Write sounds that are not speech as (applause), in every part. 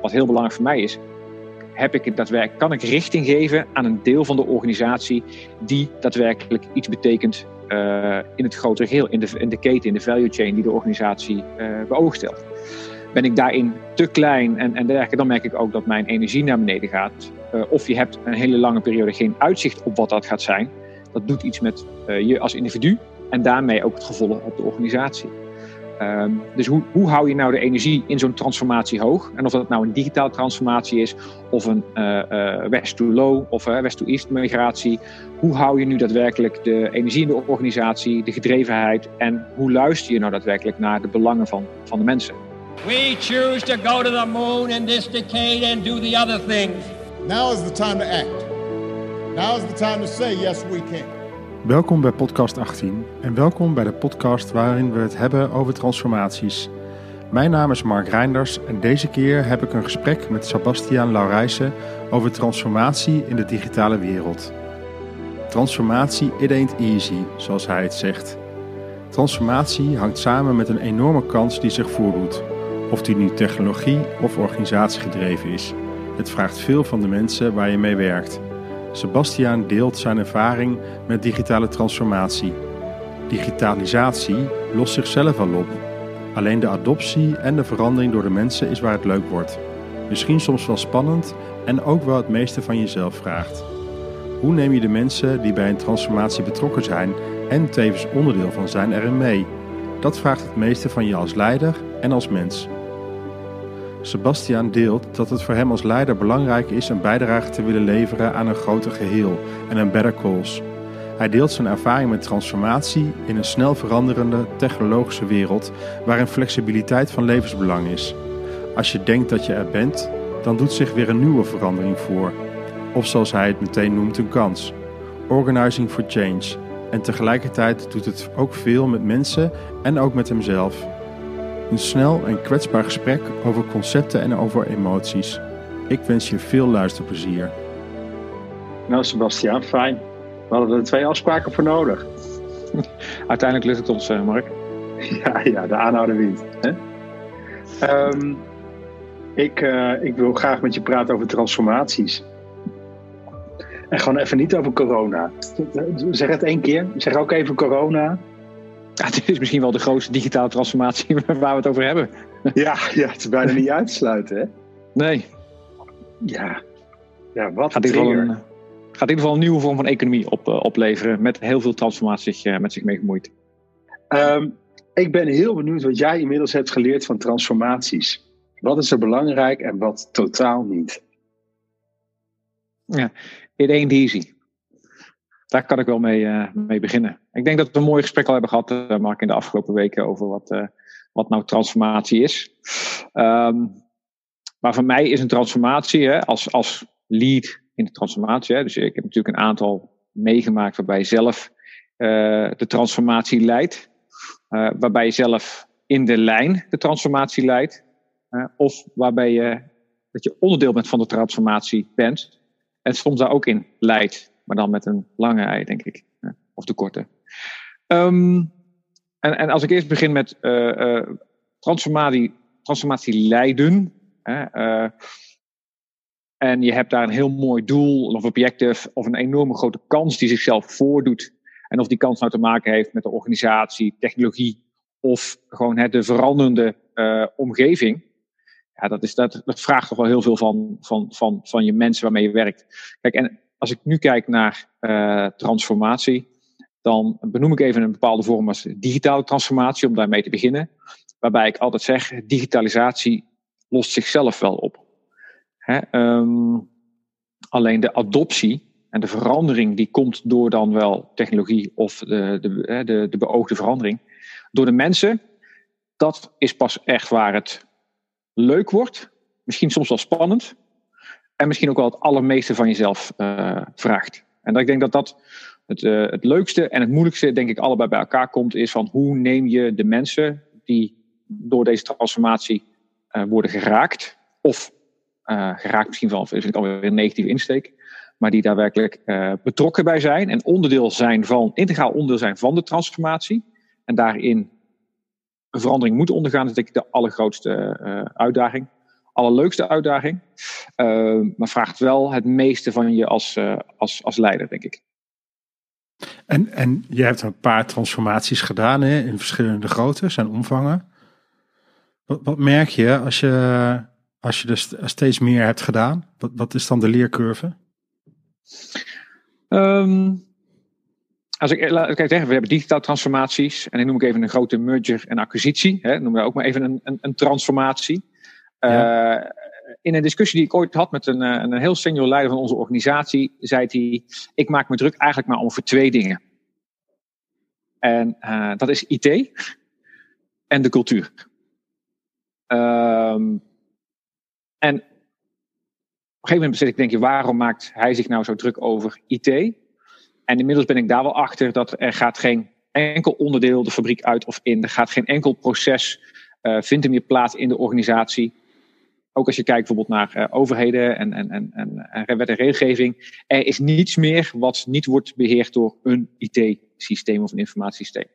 wat heel belangrijk voor mij is, heb ik daadwerkelijk, kan ik richting geven aan een deel van de organisatie die daadwerkelijk iets betekent uh, in het grotere geheel, in de, in de keten, in de value chain die de organisatie uh, beoogd stelt. Ben ik daarin te klein en, en dergelijke, dan merk ik ook dat mijn energie naar beneden gaat. Uh, of je hebt een hele lange periode geen uitzicht op wat dat gaat zijn. Dat doet iets met je als individu en daarmee ook het gevolg op de organisatie. Um, dus hoe, hoe hou je nou de energie in zo'n transformatie hoog? En of dat nou een digitale transformatie is, of een uh, uh, west to low of uh, west to east migratie. Hoe hou je nu daadwerkelijk de energie in de organisatie, de gedrevenheid en hoe luister je nou daadwerkelijk naar de belangen van, van de mensen? We choose to go to the moon in this decade and do the other things. Now is the time to act. Now is the time to say yes we can. Welkom bij podcast 18 en welkom bij de podcast waarin we het hebben over transformaties. Mijn naam is Mark Reinders en deze keer heb ik een gesprek met Sebastiaan Laurijsen over transformatie in de digitale wereld. Transformatie it ain't easy, zoals hij het zegt. Transformatie hangt samen met een enorme kans die zich voordoet, of die nu technologie of organisatie gedreven is. Het vraagt veel van de mensen waar je mee werkt. Sebastiaan deelt zijn ervaring met digitale transformatie. Digitalisatie lost zichzelf al op. Alleen de adoptie en de verandering door de mensen is waar het leuk wordt. Misschien soms wel spannend en ook wel het meeste van jezelf vraagt. Hoe neem je de mensen die bij een transformatie betrokken zijn en tevens onderdeel van zijn erin mee? Dat vraagt het meeste van je als leider en als mens. Sebastian deelt dat het voor hem als leider belangrijk is een bijdrage te willen leveren aan een groter geheel en een better cause. Hij deelt zijn ervaring met transformatie in een snel veranderende technologische wereld waarin flexibiliteit van levensbelang is. Als je denkt dat je er bent, dan doet zich weer een nieuwe verandering voor. Of zoals hij het meteen noemt, een kans. Organizing for change. En tegelijkertijd doet het ook veel met mensen en ook met hemzelf. Een snel en kwetsbaar gesprek over concepten en over emoties. Ik wens je veel luisterplezier. Nou, Sebastiaan, fijn. We hadden er twee afspraken voor nodig. (laughs) Uiteindelijk lukt het ons, eh, Mark. (laughs) Ja, ja de aanhouder wint. Hè? Um, ik, uh, ik wil graag met je praten over transformaties. En gewoon even niet over corona. Zeg het één keer. Zeg ook even corona. Ja, het is misschien wel de grootste digitale transformatie (laughs) waar we het over hebben. Ja, ja het is bijna niet uit te sluiten, hè? Nee. Ja, ja wat gaat geval een, gaat in ieder geval een nieuwe vorm van economie op, uh, opleveren. Met heel veel transformatie uh, met zich mee gemoeid. Um, ik ben heel benieuwd wat jij inmiddels hebt geleerd van transformaties. Wat is er belangrijk en wat totaal niet? Ja, it ain't easy daar kan ik wel mee, uh, mee beginnen. Ik denk dat we een mooi gesprek al hebben gehad, uh, Mark, in de afgelopen weken over wat, uh, wat nou transformatie is. Um, maar voor mij is een transformatie hè, als, als lead in de transformatie. Hè, dus ik heb natuurlijk een aantal meegemaakt waarbij je zelf de transformatie leidt. waarbij je zelf in de lijn de transformatie leidt. of waarbij je dat je onderdeel bent van de transformatie bent. En soms daar ook in leidt maar dan met een lange ei, denk ik. Of de korte. Um, en, en als ik eerst begin met uh, transformatie, transformatie leiden. Hè, uh, en je hebt daar een heel mooi doel of objective of een enorme grote kans die zichzelf voordoet. En of die kans nou te maken heeft met de organisatie, technologie of gewoon hè, de veranderende omgeving. Ja, dat, is, dat, dat vraagt toch wel heel veel van, van, van, van je mensen waarmee je werkt. Kijk, en als ik nu kijk naar transformatie, dan benoem ik even een bepaalde vorm als digitale transformatie, om daarmee te beginnen. Waarbij ik altijd zeg, digitalisatie lost zichzelf wel op. Hè, um, alleen de adoptie en de verandering die komt door dan wel technologie of de, de, de, de beoogde verandering, door de mensen, dat is pas echt waar het leuk wordt. Misschien soms wel spannend, en misschien ook wel het allermeeste van jezelf uh, vraagt. En dat ik denk dat dat het, uh, het leukste en het moeilijkste, denk ik, allebei bij elkaar komt, is van hoe neem je de mensen die door deze transformatie uh, worden geraakt, of geraakt misschien wel, vind ik alweer een negatieve insteek, maar die daadwerkelijk betrokken bij zijn en onderdeel zijn van, integraal onderdeel zijn van de transformatie, en daarin een verandering moeten ondergaan, is denk ik de allergrootste uitdaging. allerleukste uitdaging. maar vraagt wel het meeste van je als, als, als leider, denk ik. En, en je hebt een paar transformaties gedaan hè, in verschillende groottes en omvangen. Wat, wat merk je als je, als je er steeds meer hebt gedaan? Wat, wat is dan de leercurve? Um, als ik, laat ik zeggen, we hebben digitale transformaties. En dan noem ik even een grote merger en acquisitie. Hè, noem we ook maar even een, een, een transformatie. Uh, in een discussie die ik ooit had met een, een heel senior leider van onze organisatie, zei hij: Ik maak me druk eigenlijk maar over twee dingen. En uh, dat is IT en de cultuur. Um, en op een gegeven moment zit ik denk je, waarom maakt hij zich nou zo druk over IT? En inmiddels ben ik daar wel achter dat er gaat geen enkel onderdeel de fabriek uit of in. Er gaat geen enkel proces, uh, vindt er meer plaats in de organisatie. Ook als je kijkt bijvoorbeeld naar uh, overheden en, en, en, en, en wet en regelgeving. Er is niets meer wat niet wordt beheerd door een IT-systeem of een informatiesysteem.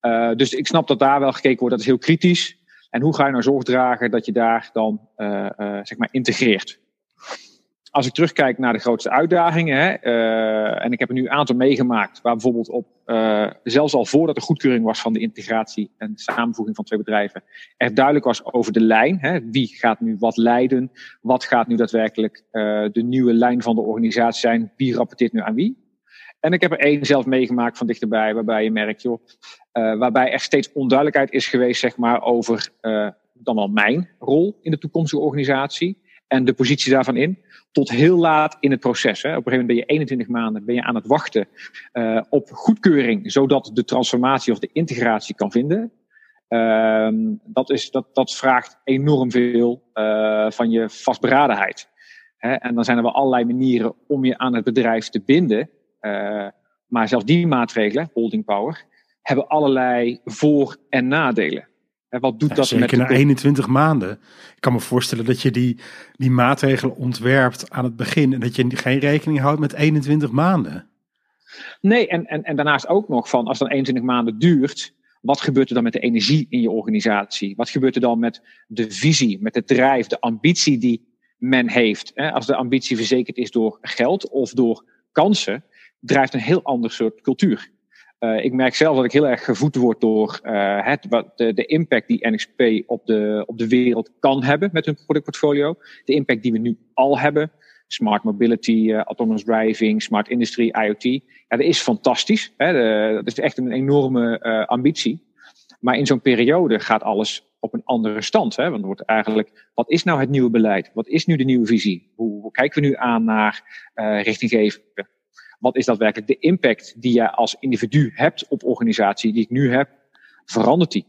Uh, dus ik snap dat daar wel gekeken wordt. Dat is heel kritisch. En hoe ga je nou zorg dragen dat je daar dan uh, zeg maar integreert? Als ik terugkijk naar de grootste uitdagingen, hè, uh, en ik heb er nu een aantal meegemaakt, waar bijvoorbeeld op, uh, zelfs al voordat de goedkeuring was van de integratie en samenvoeging van twee bedrijven, er duidelijk was over de lijn. Hè, wie gaat nu wat leiden? Wat gaat nu daadwerkelijk uh, de nieuwe lijn van de organisatie zijn? Wie rapporteert nu aan wie? En ik heb er één zelf meegemaakt van dichterbij, waarbij je merkt, joh, waarbij er steeds onduidelijkheid is geweest, zeg maar, over dan wel mijn rol in de toekomstige organisatie en de positie daarvan in tot heel laat in het proces. Hè. Op een gegeven moment ben je 21 maanden ben je aan het wachten uh, op goedkeuring, zodat de transformatie of de integratie kan vinden. Uh, dat, is, dat, dat vraagt enorm veel uh, van je vastberadenheid. Hè. En dan zijn er wel allerlei manieren om je aan het bedrijf te binden. Uh, maar zelfs die maatregelen, holding power, hebben allerlei voor- en nadelen wat doet dat zeker met na 21 maanden. Ik kan me voorstellen dat je die, die maatregelen ontwerpt aan het begin en dat je geen rekening houdt met 21 maanden. Nee, en, en, en daarnaast ook nog van als het dan 21 maanden duurt, wat gebeurt er dan met de energie in je organisatie? Wat gebeurt er dan met de visie, met de drijf, de ambitie die men heeft? Als de ambitie verzekerd is door geld of door kansen, drijft een heel ander soort cultuur. Uh, ik merk zelf dat ik heel erg gevoed word door uh, het, wat de, impact die NXP op de, op de wereld kan hebben met hun productportfolio. De impact die we nu al hebben. Smart mobility, uh, autonomous driving, smart industry, IoT. Ja, dat is fantastisch. Hè? Dat is echt een enorme ambitie. Maar in zo'n periode gaat alles op een andere stand. Hè? Want wordt eigenlijk, wat is nou het nieuwe beleid? Wat is nu de nieuwe visie? Hoe, hoe kijken we nu aan naar richtinggeving? Wat is daadwerkelijk de impact die je als individu hebt op organisatie die ik nu heb, verandert die?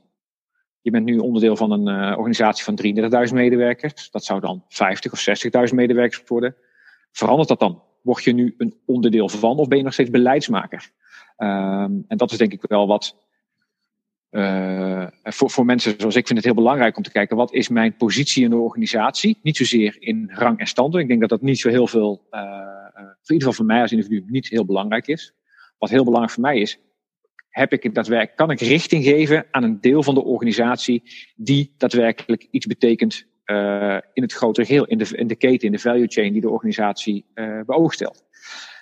Je bent nu onderdeel van een uh, organisatie van 33.000 medewerkers. Dat zou dan 50 of 60.000 medewerkers worden. Verandert dat dan? Word je nu een onderdeel van of ben je nog steeds beleidsmaker? Um, en dat is denk ik wel wat uh, voor, voor mensen zoals ik vind het heel belangrijk om te kijken wat is mijn positie in de organisatie. Niet zozeer in rang en stand. Ik denk dat dat niet zo heel veel uh, voor in ieder geval voor mij als individu niet heel belangrijk is. Wat heel belangrijk voor mij is, heb ik daadwerkelijk, kan ik richting geven aan een deel van de organisatie die daadwerkelijk iets betekent uh, in het grotere geheel, in de, in de keten, in de value chain die de organisatie uh, beoogd stelt.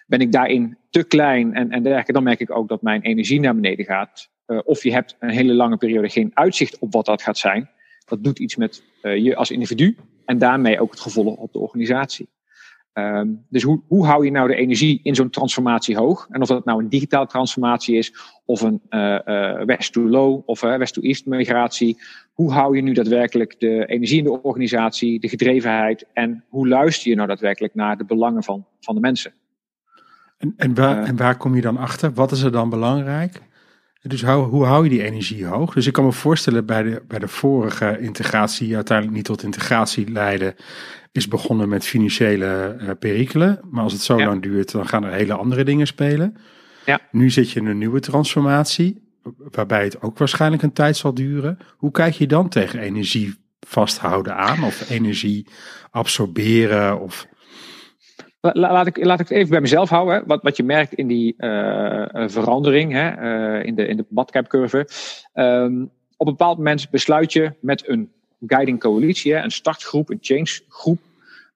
Ben ik daarin te klein en, en dergelijke, dan merk ik ook dat mijn energie naar beneden gaat. Uh, of je hebt een hele lange periode geen uitzicht op wat dat gaat zijn. Dat doet iets met je als individu en daarmee ook het gevolg op de organisatie. Um, dus hoe, hoe hou je nou de energie in zo'n transformatie hoog? En of dat nou een digitale transformatie is, of een uh, west to low of uh, west to east migratie. Hoe hou je nu daadwerkelijk de energie in de organisatie, de gedrevenheid en hoe luister je nou daadwerkelijk naar de belangen van, van de mensen? En, en, waar, en waar kom je dan achter? Wat is er dan belangrijk? Dus hoe, hoe hou je die energie hoog? Dus ik kan me voorstellen bij de, bij de vorige integratie, die uiteindelijk niet tot integratie leidde, is begonnen met financiële uh, perikelen. Maar als het zo lang duurt, dan gaan er hele andere dingen spelen. Ja. Nu zit je in een nieuwe transformatie, waarbij het ook waarschijnlijk een tijd zal duren. Hoe kijk je dan tegen energie vasthouden aan of energie absorberen? Of... Laat ik, laat ik het even bij mezelf houden. Wat, wat je merkt in die uh, verandering, hè, uh, in de, in de badcapcurve. Um, op een bepaald moment besluit je met een guiding coalitie, een startgroep, een change groep.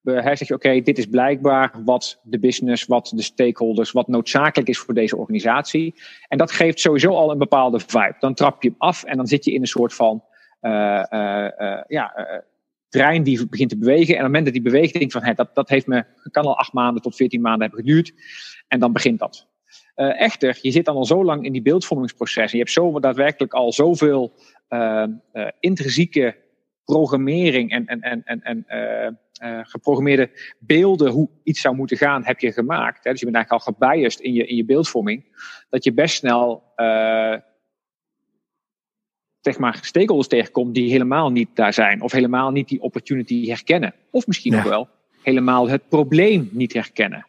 Hij zegt je, oké, dit is blijkbaar wat de business, wat de stakeholders, wat noodzakelijk is voor deze organisatie. En dat geeft sowieso al een bepaalde vibe. Dan trap je hem af en dan zit je in een soort van uh, uh, ja, trein die begint te bewegen. En op het moment dat die beweegt, denk ik van, hé, dat, dat heeft me, kan al acht maanden tot veertien maanden hebben geduurd. En dan begint dat. Uh, echter, je zit dan al zo lang in die beeldvormingsproces. En je hebt zo daadwerkelijk al zoveel uh, intrinsieke programmering en, en, en, en, en geprogrammeerde beelden hoe iets zou moeten gaan, heb je gemaakt. Hè? Dus je bent eigenlijk al gebiased in je, in je beeldvorming. Dat je best snel zeg maar, stakeholders tegenkomt die helemaal niet daar zijn. Of helemaal niet die opportunity herkennen. Of misschien ja. ook wel helemaal het probleem niet herkennen.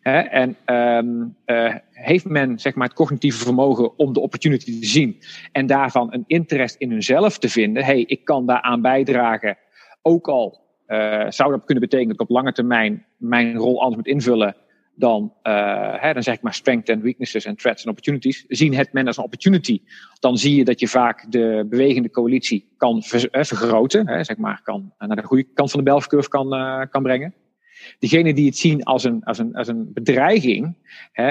He, en um, uh, heeft men zeg maar, het cognitieve vermogen om de opportunity te zien en daarvan een interest in hunzelf te vinden. hey, ik kan daaraan bijdragen. Ook al uh, zou dat kunnen betekenen dat ik op lange termijn mijn rol anders moet invullen dan, uh, hè, dan zeg ik maar strengths and weaknesses en threats en opportunities. Zien het men als een opportunity, dan zie je dat je vaak de bewegende coalitie kan uh, vergroten, hè, zeg maar, kan naar de goede kant van de belfcurve kan, kan brengen. Diegenen die het zien als een, als een, als een bedreiging, hè,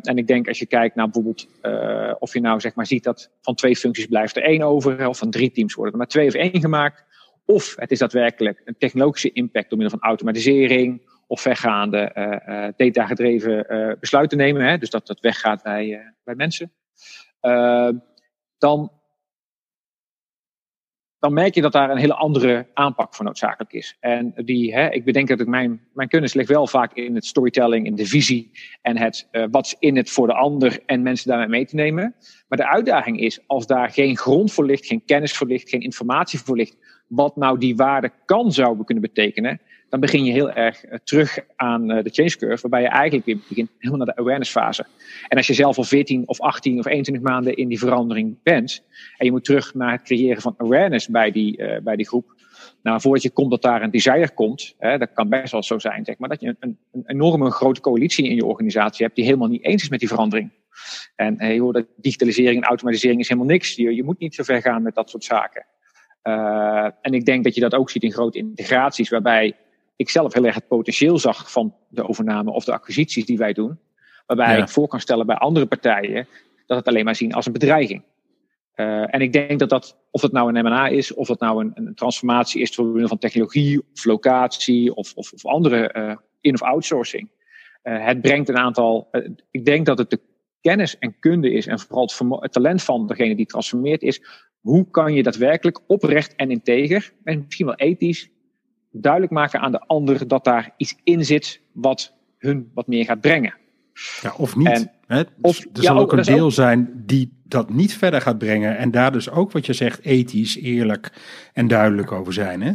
en ik denk als je kijkt naar bijvoorbeeld of je nou zeg maar ziet dat van twee functies blijft er één over, of van drie teams worden er maar twee of één gemaakt, of het is daadwerkelijk een technologische impact door middel van automatisering of vergaande uh, data-gedreven uh, besluiten nemen. Hè, dus dat dat weggaat bij, bij mensen. dan, dan merk je dat daar een hele andere aanpak voor noodzakelijk is. En die, hè, ik bedenk dat ik mijn, mijn kennis ligt wel vaak in het storytelling, in de visie en het wat in het voor de ander en mensen daarmee mee te nemen. Maar de uitdaging is, als daar geen grond voor ligt, geen kennis voor ligt, geen informatie voor ligt, wat nou die waarde kan zouden kunnen betekenen, dan begin je heel erg uh, terug aan uh, de change curve, waarbij je eigenlijk weer begint helemaal naar de awareness fase. En als je zelf al 14 of 18 of 21 maanden in die verandering bent, en je moet terug naar het creëren van awareness bij die, uh, bij die groep, nou, voordat je komt dat daar een desire komt, hè, dat kan best wel zo zijn, zeg maar, dat je een, een enorme grote coalitie in je organisatie hebt die helemaal niet eens is met die verandering. En hey, hoor, dat digitalisering en automatisering is helemaal niks. Je, je moet niet zo ver gaan met dat soort zaken. En ik denk dat je dat ook ziet in grote integraties, waarbij ik zelf heel erg het potentieel zag van de overname of de acquisities die wij doen. Waarbij ja. ik voor kan stellen bij andere partijen dat het alleen maar zien als een bedreiging. Uh, en ik denk dat dat, of het nou een M&A is, of het nou een, een transformatie is door middel van technologie of locatie of, of, of andere uh, in- of outsourcing. Uh, het brengt een aantal, ik denk dat het de kennis en kunde is en vooral het, het talent van degene die transformeert is. Hoe kan je daadwerkelijk oprecht en integer, en misschien wel ethisch, duidelijk maken aan de ander dat daar iets in zit wat hun wat meer gaat brengen. Ja, of niet. En, hè? Of, er zal ja, ook een deel ook... zijn die dat niet verder gaat brengen en daar dus ook wat je zegt ethisch, eerlijk en duidelijk over zijn. Hè?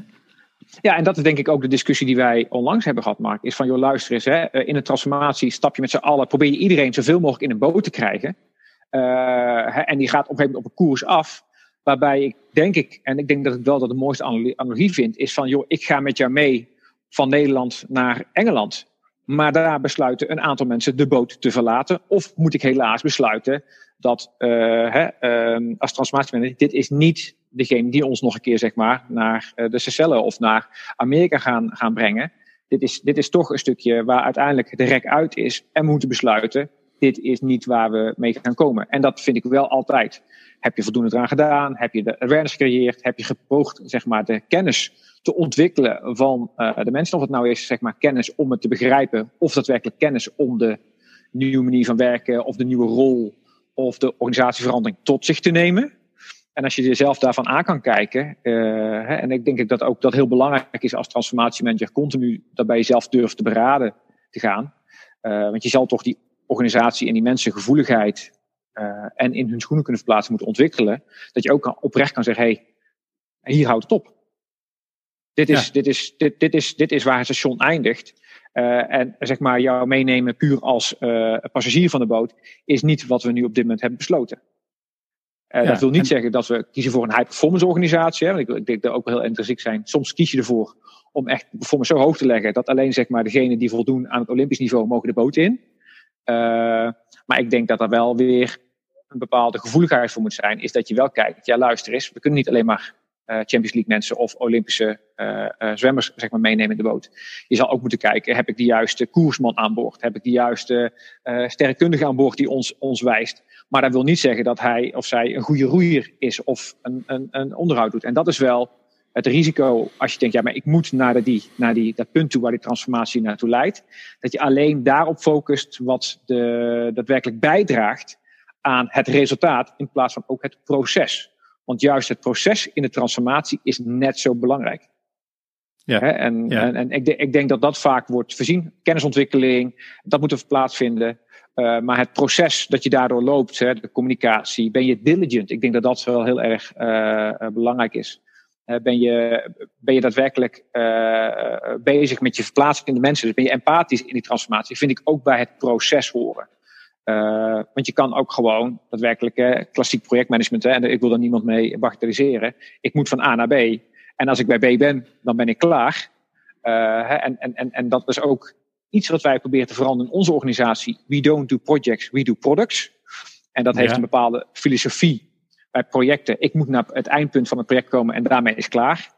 Ja, en dat is denk ik ook de discussie die wij onlangs hebben gehad, Mark. Is van, joh, luister eens, hè, eh, in een transformatie stap je met z'n allen, probeer je iedereen zoveel mogelijk in een boot te krijgen. Uh, en die gaat op een gegeven moment op een koers af. Waarbij ik denk ik, en ik denk dat ik wel dat de mooiste analogie vind, is van joh, ik ga met jou mee van Nederland naar Engeland. Maar daar besluiten een aantal mensen de boot te verlaten. Of moet ik helaas besluiten dat uh, hè, uh, als transformatiemanager, dit is niet degene die ons nog een keer zeg maar naar uh, de Seychelles of naar Amerika gaan, gaan brengen. Dit is, dit is toch een stukje waar uiteindelijk de rek uit is en moeten besluiten, dit is niet waar we mee gaan komen. En dat vind ik wel altijd. Heb je voldoende eraan gedaan? Heb je de awareness gecreëerd? Heb je gepoogd zeg maar, de kennis te ontwikkelen van uh, de mensen? Of het nou is zeg maar, kennis om het te begrijpen, of daadwerkelijk kennis om de nieuwe manier van werken, of de nieuwe rol, of de organisatieverandering tot zich te nemen. En als je jezelf daarvan aan kan kijken, uh, hè, en ik denk dat ook dat heel belangrijk is als transformatiemanager, continu dat bij jezelf durft te beraden te gaan. Uh, want je zal toch die organisatie en die mensen gevoeligheid uh, en in hun schoenen kunnen verplaatsen moeten ontwikkelen, dat je ook kan, oprecht kan zeggen, hé, hey, hier houdt het op. Dit is, ja. dit, is, dit, dit, is, dit is waar het station eindigt. Uh, en zeg maar, jou meenemen puur als uh, passagier van de boot is niet wat we nu op dit moment hebben besloten. Ja, dat wil niet en... zeggen dat we kiezen voor een high performance organisatie. Hè, want ik, ik denk dat ook wel heel intrinsiek zijn. Soms kies je ervoor om echt performance zo hoog te leggen dat alleen zeg maar, degenen die voldoen aan het Olympisch niveau mogen de boot in. Uh, maar ik denk dat er wel weer een bepaalde gevoeligheid voor moet zijn. Is dat je wel kijkt, ja luister eens, we kunnen niet alleen maar Champions League mensen of Olympische zwemmers zeg maar, meenemen in de boot. Je zal ook moeten kijken, heb ik de juiste koersman aan boord? Heb ik de juiste sterrenkundige aan boord die ons, ons wijst? Maar dat wil niet zeggen dat hij of zij een goede roeier is of een, een, een onderhoud doet. En dat is wel het risico als je denkt, ja, maar ik moet naar, die, naar die, dat punt toe waar die transformatie naartoe leidt. Dat je alleen daarop focust wat de, daadwerkelijk bijdraagt aan het resultaat in plaats van ook het proces. Want juist het proces in de transformatie is net zo belangrijk. Ja, en, en, en ik, ik, denk dat dat vaak wordt voorzien. Kennisontwikkeling, dat moet er plaatsvinden. Uh, maar het proces dat je daardoor loopt, hè, de communicatie, ben je diligent? Ik denk dat dat wel heel erg uh, belangrijk is. Uh, ben, je, ben je daadwerkelijk bezig met je verplaatsing in de mensen? Dus ben je empathisch in die transformatie? Vind ik ook bij het proces horen. want je kan ook gewoon daadwerkelijk klassiek projectmanagement, hè, en ik wil daar niemand mee bagatelliseren. Ik moet van A naar B. En als ik bij B ben, dan ben ik klaar. en, en, en, en dat is ook iets wat wij proberen te veranderen in onze organisatie. We don't do projects, we do products. En dat heeft een bepaalde filosofie bij projecten. Ik moet naar het eindpunt van het project komen en daarmee is klaar.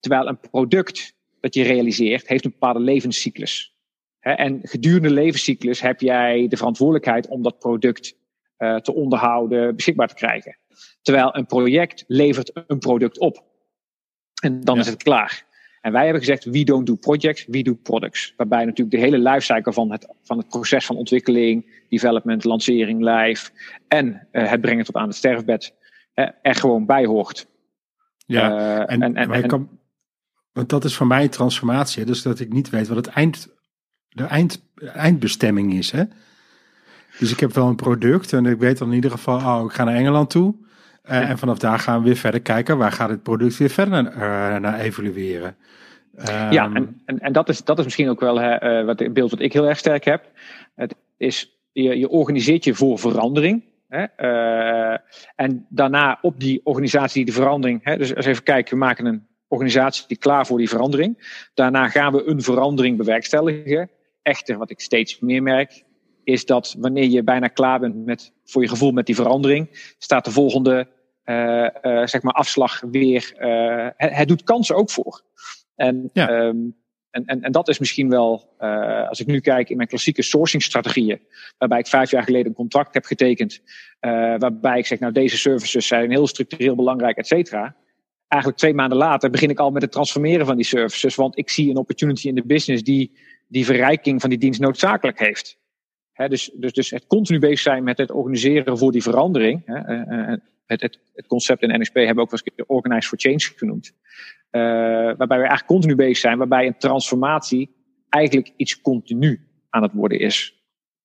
Terwijl een product dat je realiseert, heeft een bepaalde levenscyclus. En gedurende de levenscyclus heb jij de verantwoordelijkheid om dat product uh, te onderhouden, beschikbaar te krijgen. Terwijl een project levert een product op. En dan is het klaar. En wij hebben gezegd, we don't do projects, we do products. Waarbij natuurlijk de hele lifecycle van het, van het proces van ontwikkeling, development, lancering, live en uh, het brengen tot aan het sterfbed er gewoon bij hoort. Ja, uh, en, en, en, en kan, want dat is voor mij transformatie, dus dat ik niet weet wat het eind, de eind, eindbestemming is. Hè? Dus ik heb wel een product en ik weet dan in ieder geval, oh, ik ga naar Engeland toe. Uh, en vanaf daar gaan we weer verder kijken, waar gaat het product weer verder naar, naar evolueren. Um, ja, en, en, en, dat, is, dat is misschien ook wel uh, wat, het beeld wat ik heel erg sterk heb. Het is, je, je organiseert je voor verandering. Hè? Uh, en daarna op die organisatie die verandering. Hè? Dus als even kijken, we maken een organisatie die klaar voor die verandering. Daarna gaan we een verandering bewerkstelligen. Echter, wat ik steeds meer merk, is dat wanneer je bijna klaar bent met, voor je gevoel met die verandering, staat de volgende uh, uh, zeg maar afslag weer. Het, doet kansen ook voor. En, ja. um, en, en, en dat is misschien wel, uh, als ik nu kijk in mijn klassieke sourcing-strategieën, waarbij ik vijf jaar geleden een contract heb getekend, uh, waarbij ik zeg, nou deze services zijn heel structureel belangrijk, et cetera. Eigenlijk twee maanden later begin ik al met het transformeren van die services, want ik zie een opportunity in de business die die verrijking van die dienst noodzakelijk heeft. He, dus, dus, dus het continu bezig zijn met het organiseren voor die verandering. He, uh, het, het, het, concept in NSP hebben we ook wel eens Organize for Change genoemd. Uh, waarbij we eigenlijk continu bezig zijn, waarbij een transformatie eigenlijk iets continu aan het worden is.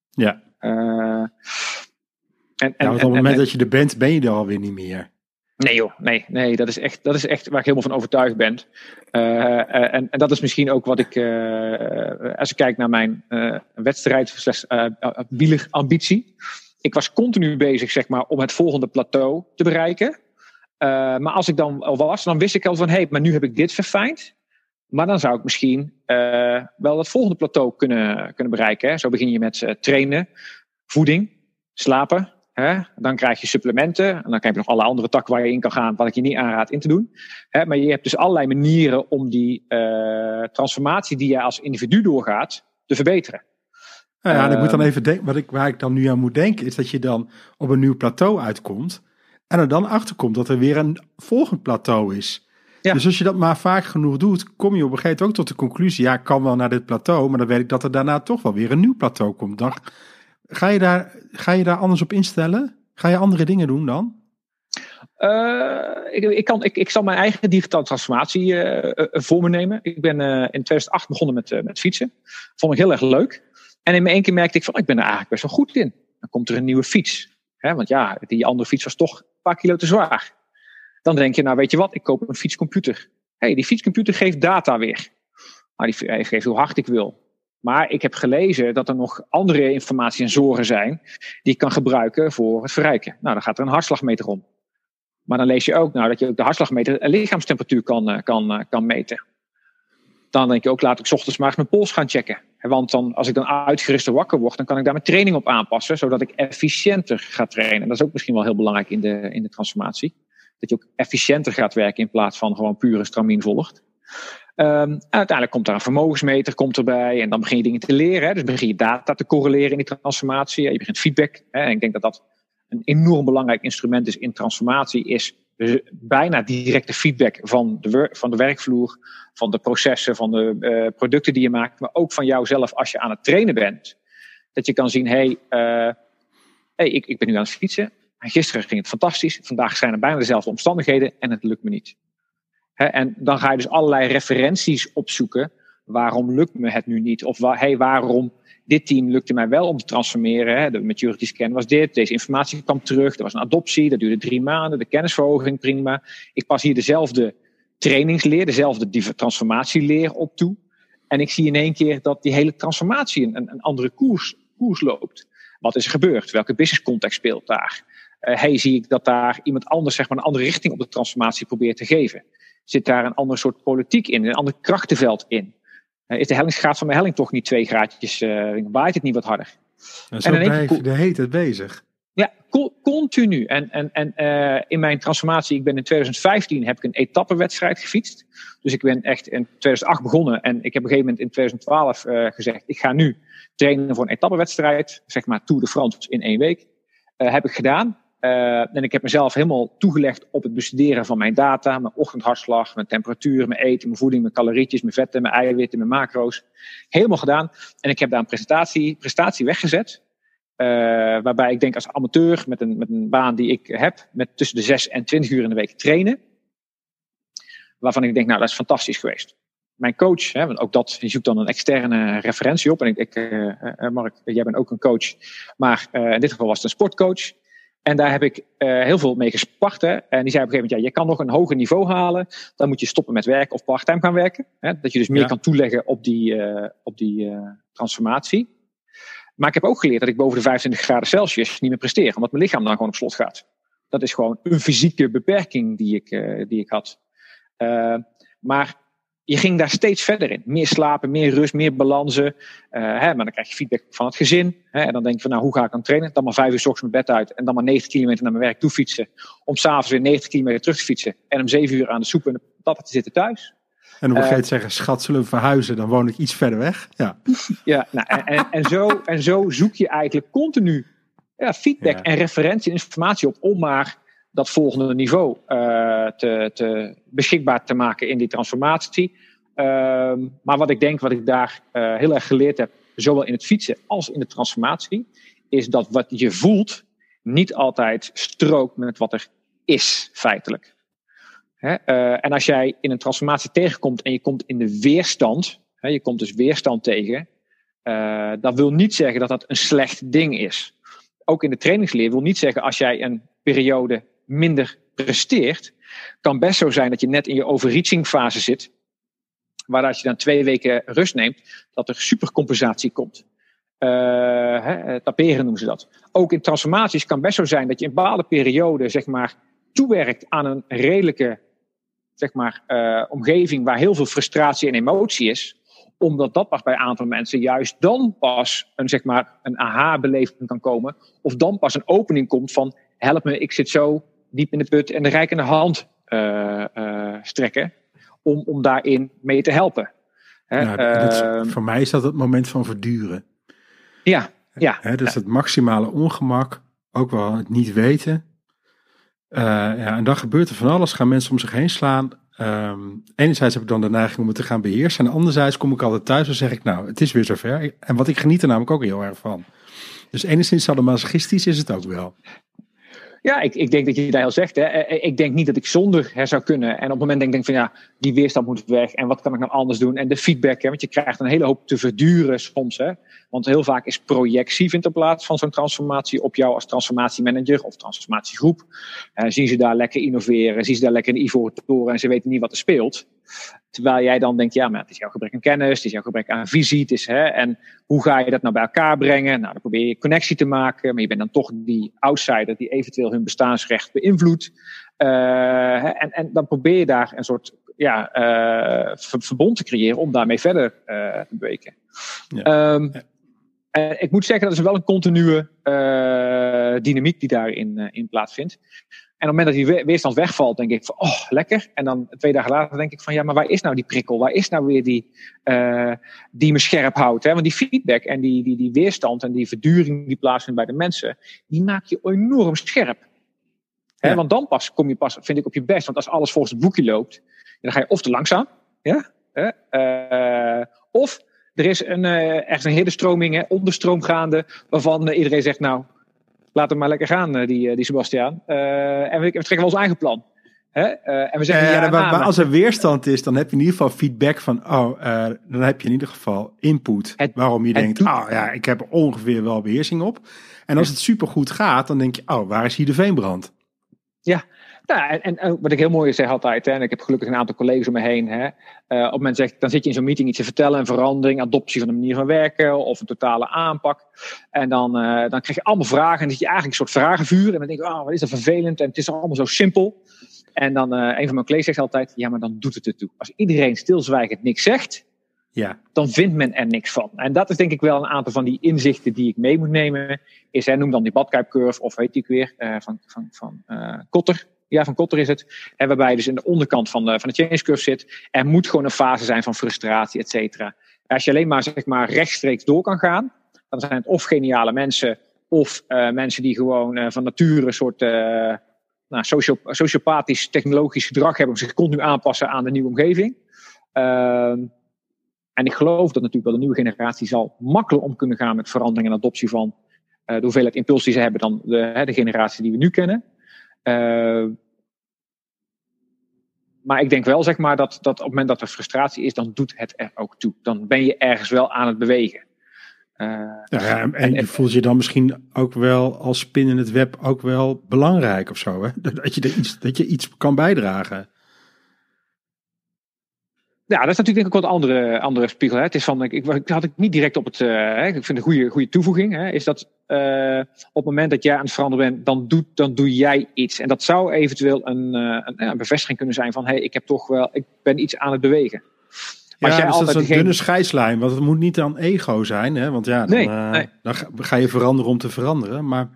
Ja. Uh, en, en, nou, op het moment dat je er bent, ben je er alweer niet meer. Nee joh, nee, nee dat, is echt, dat is echt waar ik helemaal van overtuigd ben. Uh, en, en dat is misschien ook wat ik, als ik kijk naar mijn wedstrijd, slash ambitie ik was continu bezig zeg maar, om het volgende plateau te bereiken. Uh, maar als ik dan al was, dan wist ik al van hé, hey, maar nu heb ik dit verfijnd. Maar dan zou ik misschien uh, wel dat volgende plateau kunnen, kunnen bereiken. Hè. Zo begin je met uh, trainen, voeding, slapen. Hè. Dan krijg je supplementen. En dan krijg je nog alle andere takken waar je in kan gaan, wat ik je niet aanraad in te doen. Hè. Maar je hebt dus allerlei manieren om die transformatie die je als individu doorgaat, te verbeteren. Nou ja, en ik moet dan ehm. even denken, wat ik, waar ik dan nu aan moet denken, is dat je dan op een nieuw plateau uitkomt. En er dan achterkomt dat er weer een volgend plateau is. Ja. Dus als je dat maar vaak genoeg doet, kom je op een gegeven moment ook tot de conclusie: ja, ik kan wel naar dit plateau, maar dan weet ik dat er daarna toch wel weer een nieuw plateau komt. Dan ga je daar, ga je daar anders op instellen? Ga je andere dingen doen dan? Uh, ik, ik, kan, ik, ik zal mijn eigen digitale transformatie uh, uh, voor me nemen. Ik ben in 2008 begonnen met, met fietsen. Vond ik heel erg leuk. En in mijn één keer merkte ik van, ik ben er eigenlijk best wel goed in. Dan komt er een nieuwe fiets. Hè, want ja, die andere fiets was toch paar kilo te zwaar. Dan denk je, nou weet je wat, ik koop een fietscomputer. hey, die fietscomputer geeft data weer. Nou, die geeft hoe hard ik wil. Maar ik heb gelezen dat er nog andere informatie en zorgen zijn die ik kan gebruiken voor het verrijken. Nou, dan gaat er een hartslagmeter om. Maar dan lees je ook nou, dat je ook de hartslagmeter en lichaamstemperatuur kan, eh, kan, eh, kan meten. Dan denk je ook, laat ik ochtends maar eens mijn pols gaan checken. Want dan, als ik dan uitgeruster wakker word, dan kan ik daar mijn training op aanpassen, zodat ik efficiënter ga trainen. En dat is ook misschien wel heel belangrijk in de, in de transformatie. Dat je ook efficiënter gaat werken in plaats van gewoon pure stramien volgt. Um, uiteindelijk komt daar een vermogensmeter komt erbij. En dan begin je dingen te leren. Hè. Dus begin je data te correleren in die transformatie. Je begint feedback. Hè. En ik denk dat dat een enorm belangrijk instrument is in transformatie. Is dus bijna directe feedback van de, van de werkvloer. Van de processen, van de uh, producten die je maakt. Maar ook van jouzelf als je aan het trainen bent. Dat je kan zien, hé, hey, uh, hey, ik, ik ben nu aan het fietsen. En gisteren ging het fantastisch. Vandaag zijn er bijna dezelfde omstandigheden en het lukt me niet en dan ga je dus allerlei referenties opzoeken. Waarom lukt me het nu niet? Of hey, waarom dit team lukte mij wel om te transformeren. De maturity scan was dit. Deze informatie kwam terug. Er was een adoptie. Dat duurde drie maanden. De kennisverhoging, prima. Ik pas hier dezelfde trainingsleer, dezelfde transformatieleer op toe. En ik zie in één keer dat die hele transformatie een, een andere koers, koers loopt. Wat is er gebeurd? Welke business context speelt daar? Uh, hey, zie ik dat daar iemand anders zeg maar, een andere richting op de transformatie probeert te geven? Zit daar een ander soort politiek in, een ander krachtenveld in? Uh, is de hellingsgraad van de helling toch niet twee graadjes, uh, waait het niet wat harder? En zo en blijf je de heet het bezig. Ja, continu. En, en, en uh, in mijn transformatie, ik ben in 2015 heb ik een etappenwedstrijd gefietst. Dus ik ben echt in 2008 begonnen en ik heb op een gegeven moment in 2012 uh, gezegd, ik ga nu trainen voor een etappenwedstrijd, zeg maar Tour de France in één week. Uh, heb ik gedaan. Uh, en ik heb mezelf helemaal toegelegd op het bestuderen van mijn data, mijn ochtendhartslag, mijn temperatuur, mijn eten, mijn voeding, mijn calorietjes, mijn vetten, mijn eiwitten, mijn macro's. Helemaal gedaan. En ik heb daar een presentatie, prestatie weggezet. Uh, waarbij ik denk als amateur met een, met een baan die ik heb, met tussen de 6 en 20 uur in de week trainen. Waarvan ik denk, nou, dat is fantastisch geweest. Mijn coach, hè, want ook dat, je zoekt dan een externe referentie op. En ik, ik uh, Mark, jij bent ook een coach. Maar in dit geval was het een sportcoach. En daar heb ik uh, heel veel mee gespart. En die zei op een gegeven moment, ja, je kan nog een hoger niveau halen. Dan moet je stoppen met werken of parttime gaan werken. Hè? Dat je dus meer ja. kan toeleggen op die, uh, op die uh, transformatie. Maar ik heb ook geleerd dat ik boven de 25 graden Celsius niet meer presteer. Omdat mijn lichaam dan gewoon op slot gaat. Dat is gewoon een fysieke beperking die ik, die ik had. maar je ging daar steeds verder in. Meer slapen, meer rust, meer balansen. Uh, hè, maar dan krijg je feedback van het gezin. Hè, en dan denk je van, nou, hoe ga ik dan trainen? Dan maar vijf uur s ochtends mijn bed uit en dan maar 90 kilometer naar mijn werk toe fietsen. Om s'avonds weer 90 kilometer terug te fietsen. En om zeven uur aan de soep en de patat te zitten thuis. En dan vergeet uh, zeggen, schat, zullen we verhuizen? Dan woon ik iets verder weg. Ja, (laughs) ja nou, en, en, en, zo, en zo zoek je eigenlijk continu ja, feedback ja. en referentie en informatie op om maar dat volgende niveau uh, te, te beschikbaar te maken in die transformatie. Uh, maar wat ik denk, wat ik daar uh, heel erg geleerd heb, zowel in het fietsen als in de transformatie, is dat wat je voelt niet altijd strookt met wat er is, feitelijk. Hè? Uh, en als jij in een transformatie tegenkomt en je komt in de weerstand, hè, je komt dus weerstand tegen, dat wil niet zeggen dat dat een slecht ding is. Ook in de trainingsleer wil niet zeggen als jij een periode minder presteert, kan best zo zijn dat je net in je overreaching fase zit waar als je dan twee weken rust neemt, dat er supercompensatie komt. Uh, taperen noemen ze dat. Ook in transformaties kan best zo zijn dat je in bepaalde perioden zeg maar, toewerkt aan een redelijke zeg maar, uh, omgeving waar heel veel frustratie en emotie is. Omdat dat pas bij een aantal mensen juist dan pas een, zeg maar, een aha-beleving kan komen. Of dan pas een opening komt van help me, ik zit zo diep in de put en de rijkende hand uh, strekken om, om daarin mee te helpen. Ja, is, ehm, voor mij is dat het moment van verduren. Ja, ja. He, dus het maximale ongemak, ook wel het niet weten. Uh, ja, en dan gebeurt er van alles, gaan mensen om zich heen slaan. Um, enerzijds heb ik dan de neiging om het te gaan beheersen. En anderzijds kom ik altijd thuis en zeg ik, nou, het is weer zover. En wat ik geniet er namelijk ook heel erg van. Dus enigszins sadomasochistisch is het ook wel. Ja, ik, ik denk dat je daar al zegt. Hè. Eh, eh, ik denk niet dat ik zonder her zou kunnen. En op het moment denk ik van ja, die weerstand moet weg. En wat kan ik nou anders doen? En de feedback, hè, want je krijgt een hele hoop te verduren soms. Hè. Want heel vaak is projectie vindt er plaats van zo'n transformatie op jou als transformatiemanager of transformatiegroep. Uh, zien ze daar lekker innoveren, zien ze daar lekker een ivoren toren en ze weten niet wat er speelt. Terwijl jij dan denkt, ja, maar het is jouw gebrek aan kennis, het is jouw gebrek aan visie. Het is, hè, en hoe ga je dat nou bij elkaar brengen? Nou, dan probeer je connectie te maken, maar je bent dan toch die outsider die eventueel hun bestaansrecht beïnvloedt. Uh, en, en dan probeer je daar een soort ja, uh, verbond te creëren om daarmee verder uh, te bewegen. Ja. Um, uh, ik moet zeggen, dat is wel een continue uh, dynamiek die daarin uh, in plaatsvindt. En op het moment dat die weerstand wegvalt, denk ik van, oh, lekker. En dan twee dagen later denk ik van, ja, maar waar is nou die prikkel? Waar is nou weer die, die me scherp houdt? Hè? Want die feedback en die, die, die weerstand en die verduring die plaatsvindt bij de mensen, die maak je enorm scherp. Hè? Ja. Want dan pas kom je pas, vind ik, op je best. Want als alles volgens het boekje loopt, dan ga je of te langzaam, ja? of er is een, uh, ergens een hele stroming, hè, onderstroom gaande, waarvan uh, iedereen zegt, nou, laat hem maar lekker gaan, uh, die, die Sebastiaan. en we, we, trekken wel ons eigen plan. Hè? en we zeggen, ja, maar, maar, als er weerstand is, dan heb je in ieder geval feedback van, oh, dan heb je in ieder geval input. Het, waarom je denkt, oh ja, ik heb er ongeveer wel beheersing op. En als het supergoed gaat, dan denk je, oh, waar is hier de veenbrand? Ja, nou, en, en, wat ik heel mooi zeg altijd, hè, en ik heb gelukkig een aantal collega's om me heen. Hè, uh, op het moment zegt, dan zit je in zo'n meeting iets te vertellen, een verandering, adoptie van de manier van werken of een totale aanpak. En dan, uh, dan krijg je allemaal vragen en dan zit je eigenlijk een soort vragenvuur. En dan denk je, oh, wat is dat vervelend en het is allemaal zo simpel. En dan, uh, een van mijn collega's zegt altijd, ja, maar dan doet het ertoe. Als iedereen stilzwijgend niks zegt, ja. dan vindt men er niks van. En dat is denk ik wel een aantal van die inzichten die ik mee moet nemen. Is, hè, noem dan die badkuipcurve, of weet ik weer, van, van, van Kotter ja, van Kotter is het. En waarbij je dus in de onderkant van de, van de change curve zit. Er moet gewoon een fase zijn van frustratie, et cetera. Als je alleen maar, zeg maar rechtstreeks door kan gaan, dan zijn het of geniale mensen, of uh, mensen die gewoon uh, van nature een soort uh, nou, socio sociopathisch technologisch gedrag hebben, om zich continu aanpassen aan de nieuwe omgeving. Ehm, en ik geloof dat natuurlijk wel de nieuwe generatie zal makkelijker om kunnen gaan met verandering en adoptie van de hoeveelheid impuls die ze hebben dan de, de generatie die we nu kennen. Uh, maar ik denk wel, zeg maar, dat, dat op het moment dat er frustratie is, dan doet het er ook toe. Dan ben je ergens wel aan het bewegen. Uh, ja, en, en, je voelt je dan misschien ook wel als spin in het web ook wel belangrijk of zo. Hè? (laughs) Dat, je er iets, dat je iets kan bijdragen. Ja, dat is natuurlijk denk ik wat andere, andere spiegel. Hè. Het is van, ik, ik had ik niet direct op het. Uh, hè, ik vind een goede, goede toevoeging. Hè, is dat uh, op het moment dat jij aan het veranderen bent, dan, doet, dan doe jij iets. En dat zou eventueel een, uh, een, een, bevestiging kunnen zijn van: hé, hey, ik heb toch wel, ik ben iets aan het bewegen. Maar ja, dus dat is een dunne scheidslijn, want het moet niet dan ego zijn, hè? Want ja, dan, nee, nee. dan ga je veranderen om te veranderen. Maar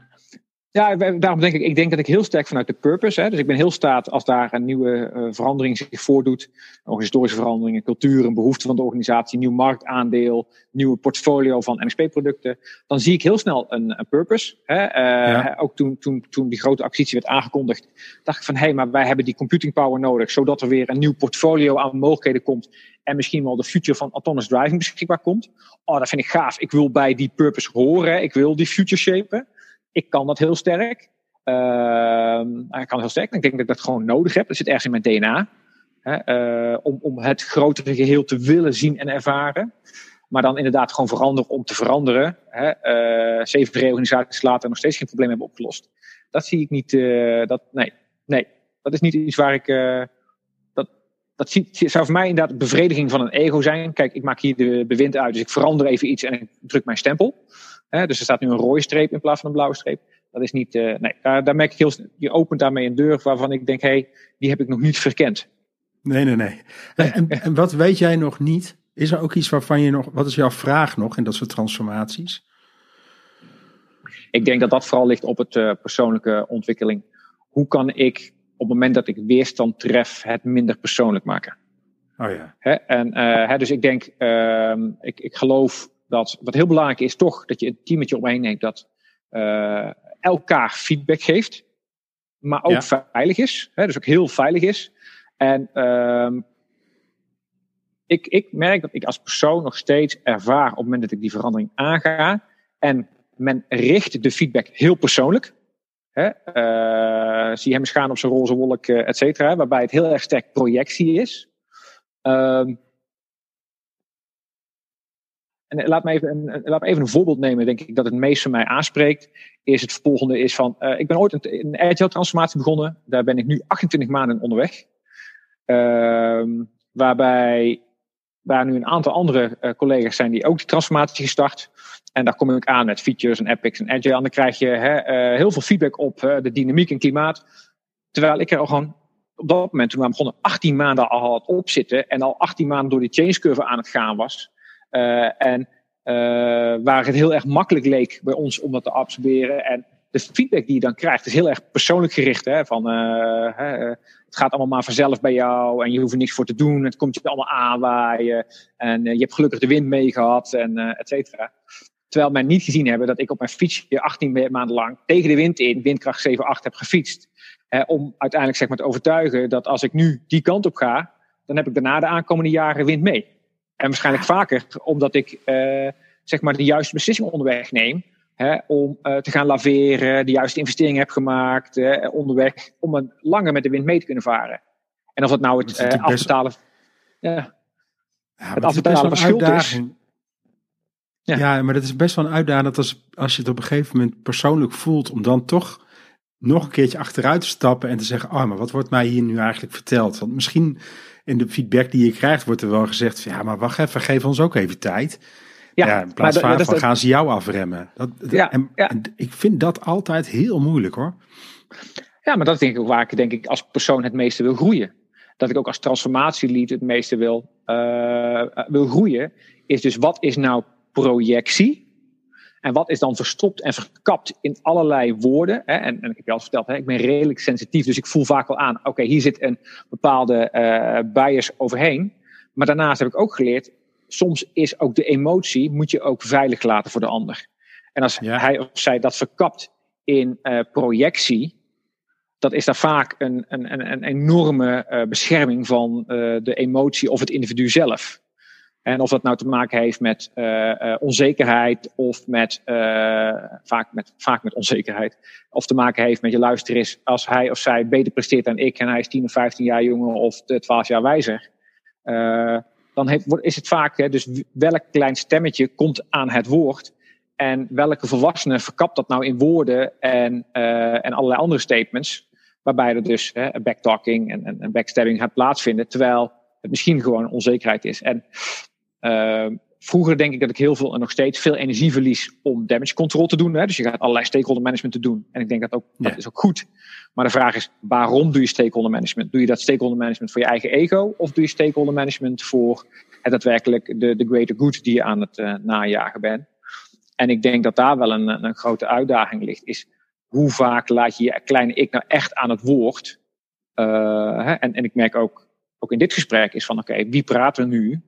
ja, daarom denk ik, ik denk dat ik heel sterk vanuit de purpose, hè, dus ik ben heel staat als daar een nieuwe uh, verandering zich voordoet, organisatorische veranderingen, cultuur, een behoefte van de organisatie, nieuw marktaandeel, nieuwe portfolio van MSP-producten, dan zie ik heel snel een, een purpose. Hè. Uh, ja. Ook toen, toen, toen die grote acquisitie werd aangekondigd, dacht ik van hé, hey, maar wij hebben die computing power nodig, zodat er weer een nieuw portfolio aan mogelijkheden komt en misschien wel de future van autonomous driving beschikbaar komt. Oh, dat vind ik gaaf. Ik wil bij die purpose horen, ik wil die future shapen. Ik kan dat heel sterk. Uh, ik kan heel sterk. Ik denk dat ik dat gewoon nodig heb. Dat zit ergens in mijn DNA. Hè, uh, om, om het grotere geheel te willen zien en ervaren. Maar dan inderdaad gewoon veranderen om te veranderen. Hè, uh, zeven reorganisaties later nog steeds geen probleem hebben opgelost. Dat zie ik niet. Uh, dat, nee, nee, dat is niet iets waar ik. dat, dat ziet, zou voor mij inderdaad bevrediging van een ego zijn. Kijk, ik maak hier de bewind uit, dus ik verander even iets en ik druk mijn stempel. Hè, dus er staat nu een rode streep in plaats van een blauwe streep. Dat is niet, uh, nee, daar, daar, merk ik heel, je opent daarmee een deur waarvan ik denk, hé, hey, die heb ik nog niet verkend. Nee, nee, nee. (laughs) En, en, wat weet jij nog niet? Is er ook iets waarvan je nog, wat is jouw vraag nog in dat soort transformaties? Ik denk dat dat vooral ligt op het uh, persoonlijke ontwikkeling. Hoe kan ik op het moment dat ik weerstand tref, het minder persoonlijk maken? Oh ja. Hè? En, uh, hè, dus ik denk, uh, ik, ik geloof dat wat heel belangrijk is, toch dat je een team met je omheen neemt dat uh, elkaar feedback geeft, maar ook veilig is. Hè, dus ook heel veilig is. En uh, ik, ik merk dat ik als persoon nog steeds ervaar op het moment dat ik die verandering aanga. En men richt de feedback heel persoonlijk. Hè, uh, zie hem gaan op zijn roze wolk, uh, et cetera. Waarbij het heel erg sterk projectie is. Uh, en laat me, even een, laat me even een voorbeeld nemen, denk ik, dat het meest van mij aanspreekt. Is het volgende is van, uh, ik ben ooit een, agile transformatie begonnen. Daar ben ik nu 28 maanden onderweg. Uh, waarbij, waar nu een aantal andere uh, collega's zijn die ook die transformatie gestart. En daar kom ik aan met features en epics en agile. En dan krijg je hè, heel veel feedback op de dynamiek en klimaat. Terwijl ik er al gewoon op dat moment, toen we begonnen, 18 maanden al had opzitten. En al 18 maanden door die change curve aan het gaan was. Uh, en waar het heel erg makkelijk leek bij ons om dat te absorberen. En de feedback die je dan krijgt is heel erg persoonlijk gericht. Hè? Van, uh, het gaat allemaal maar vanzelf bij jou en je hoeft er niks voor te doen. Het komt je allemaal aanwaaien en je hebt gelukkig de wind mee gehad en et cetera. Terwijl men niet gezien hebben dat ik op mijn fietsje 18 maanden lang tegen de wind in, windkracht 7, 8 heb gefietst. om uiteindelijk zeg maar te overtuigen dat als ik nu die kant op ga, dan heb ik daarna de aankomende jaren wind mee. En waarschijnlijk vaker omdat ik uh, zeg maar de juiste beslissing onderweg neem. Hè, om uh, te gaan laveren, de juiste investeringen heb gemaakt hè, onderweg. Om een langer met de wind mee te kunnen varen. En of het nou het uh, afbetalen. Ja, ja, het afbetalen van schuld is. Ja. ja, maar dat is best wel een uitdaging dat als, als je het op een gegeven moment persoonlijk voelt, om dan toch nog een keertje achteruit te stappen en te zeggen, oh, maar wat wordt mij hier nu eigenlijk verteld? Want misschien in de feedback die je krijgt, wordt er wel gezegd, ja, maar wacht even, geef ons ook even tijd. Ja, ja in plaats van, van gaan ze jou afremmen. Dat, ja, en, en, ik vind dat altijd heel moeilijk hoor. Ja, maar dat is denk ik ook waar ik denk ik als persoon het meeste wil groeien. Dat ik ook als transformatielead het meeste wil, uh, wil groeien. Is dus wat is nou projectie? En wat is dan verstopt en verkapt in allerlei woorden? Hè? En, en, ik heb je al verteld, hè, ik ben redelijk sensitief, dus ik voel vaak al aan, oké, hier zit een bepaalde uh, bias overheen. Maar daarnaast heb ik ook geleerd, soms is ook de emotie, moet je ook veilig laten voor de ander. En als hij of zij dat verkapt in uh, projectie, dat is daar vaak een, een, een, een enorme uh, bescherming van de emotie of het individu zelf. En of dat nou te maken heeft met uh, onzekerheid of met, uh, vaak met, vaak met onzekerheid. Of te maken heeft met je luister is, als hij of zij beter presteert dan ik en hij is 10 of 15 jaar jonger of 12 jaar wijzer. dan heeft, is het vaak, hè, dus welk klein stemmetje komt aan het woord. En welke volwassene verkapt dat nou in woorden en, en allerlei andere statements. Waarbij er dus hè, backtalking en, en, en backstabbing gaat plaatsvinden. Terwijl het misschien gewoon onzekerheid is. En vroeger denk ik dat ik heel veel en nog steeds veel energie verlies om damage control te doen. Hè? Dus je gaat allerlei stakeholder management te doen. En ik denk dat ook, dat is ook goed. Maar de vraag is, waarom doe je stakeholder management? Doe je dat stakeholder management voor je eigen ego? Of doe je stakeholder management voor het daadwerkelijk de, de greater good die je aan het uh, najagen bent? En ik denk dat daar wel een, een grote uitdaging ligt. Is hoe vaak laat je je kleine ik nou echt aan het woord? Uh, hè? En, en ik merk ook, ook in dit gesprek is van oké, okay, wie praat er nu?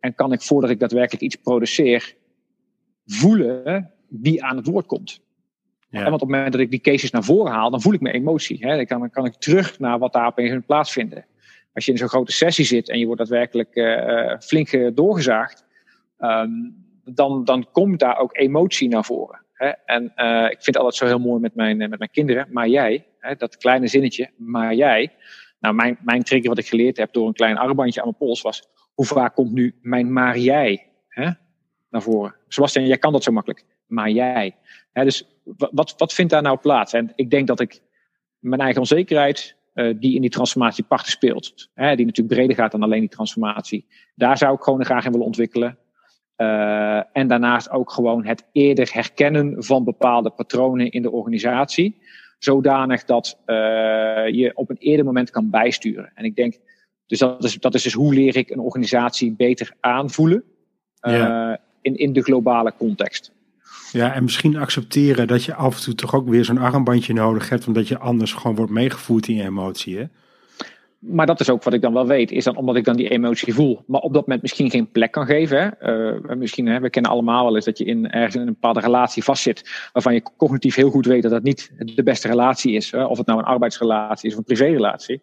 En kan ik voordat ik daadwerkelijk iets produceer, voelen wie aan het woord komt. Ja. want op het moment dat ik die cases naar voren haal, dan voel ik mijn emotie. Hè. Dan, kan, dan kan ik terug naar wat daar opeens plaatsvinden. Als je in zo'n grote sessie zit en je wordt daadwerkelijk uh, flink doorgezaagd, um, dan, dan komt daar ook emotie naar voren. Hè. En uh, ik vind het altijd zo heel mooi met mijn, met mijn kinderen. Maar jij, hè, dat kleine zinnetje, maar jij. Nou, mijn, mijn trigger wat ik geleerd heb door een klein armbandje aan mijn pols was hoe vaak komt nu mijn maar jij hè, naar voren? Sebastian, jij kan dat zo makkelijk. Maar jij. Hè, dus wat, wat vindt daar nou plaats? En ik denk dat ik mijn eigen onzekerheid, uh, die in die transformatie parten speelt, hè, die natuurlijk breder gaat dan alleen die transformatie, daar zou ik gewoon graag in willen ontwikkelen. Uh, en daarnaast ook gewoon het eerder herkennen van bepaalde patronen in de organisatie. Zodanig dat uh, je op een eerder moment kan bijsturen. En ik denk dus dat is, dat is dus hoe leer ik een organisatie beter aanvoelen uh, in, in de globale context. Ja, en misschien accepteren dat je af en toe toch ook weer zo'n armbandje nodig hebt, omdat je anders gewoon wordt meegevoerd in je emotie. Hè? Maar dat is ook wat ik dan wel weet, is dan omdat ik dan die emotie voel, maar op dat moment misschien geen plek kan geven. Hè? Uh, misschien, hè, we kennen allemaal wel eens dat je in, ergens in een bepaalde relatie vastzit, waarvan je cognitief heel goed weet dat dat niet de beste relatie is. Hè? Of het nou een arbeidsrelatie is of een privérelatie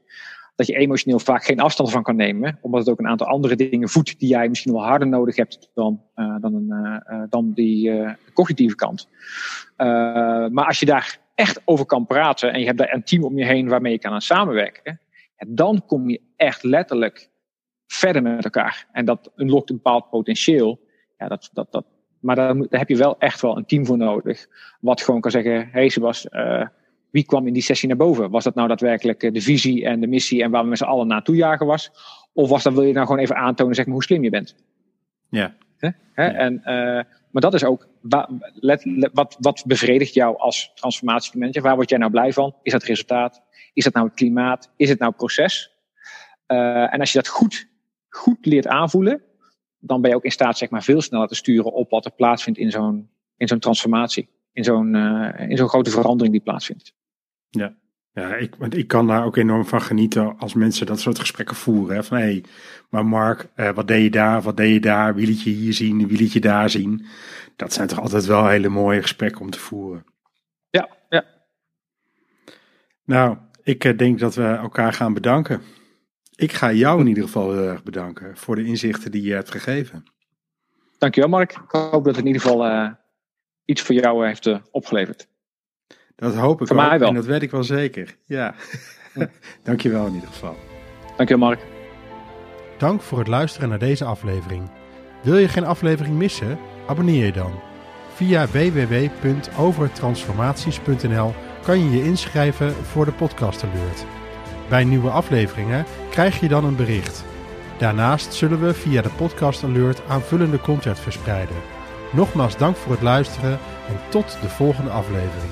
dat je emotioneel vaak geen afstand van kan nemen. Omdat het ook een aantal andere dingen voedt die jij misschien wel harder nodig hebt dan, uh, dan, een, uh, dan die cognitieve kant. maar als je daar echt over kan praten en je hebt daar een team om je heen waarmee je kan aan samenwerken, dan kom je echt letterlijk verder met elkaar. En dat unlockt een bepaald potentieel. Ja, dat, dat, dat, maar daar, heb je wel echt wel een team voor nodig. Wat gewoon kan zeggen, hey Sebas, wie kwam in die sessie naar boven? Was dat nou daadwerkelijk eh, de visie en de missie en waar we met z'n allen naartoe jagen was? Of was dat, wil je nou gewoon even aantonen zeg maar, hoe slim je bent? Ja. En, uh, maar dat is ook, let, let, wat, wat bevredigt jou als transformatiemanager? Waar word jij nou blij van? Is dat resultaat? Is dat nou het klimaat? Is het nou het proces? Uh, en als je dat goed, goed leert aanvoelen, dan ben je ook in staat zeg maar, veel sneller te sturen op wat er plaatsvindt in zo'n in zo'n transformatie. In zo'n in zo'n grote verandering die plaatsvindt. Ja, ja ik, want ik kan daar ook enorm van genieten als mensen dat soort gesprekken voeren. Hè? Van hé, hey, maar Mark, wat deed je daar, wat deed je daar, wie liet je hier zien, wie liet je daar zien. Dat zijn toch altijd wel hele mooie gesprekken om te voeren. Ja, ja. Nou, ik denk dat we elkaar gaan bedanken. Ik ga jou in ieder geval heel erg bedanken voor de inzichten die je hebt gegeven. Dankjewel Mark. Ik hoop dat het in ieder geval uh, iets voor jou heeft uh, opgeleverd. Dat hoop ik voor ook mij wel. en dat weet ik wel zeker. Ja, (laughs) dankjewel in ieder geval. Dankjewel Mark. Dank voor het luisteren naar deze aflevering. Wil je geen aflevering missen? Abonneer je dan. Via www.overtransformaties.nl kan je je inschrijven voor de podcast alert. Bij nieuwe afleveringen krijg je dan een bericht. Daarnaast zullen we via de podcast alert aanvullende content verspreiden. Nogmaals dank voor het luisteren en tot de volgende aflevering.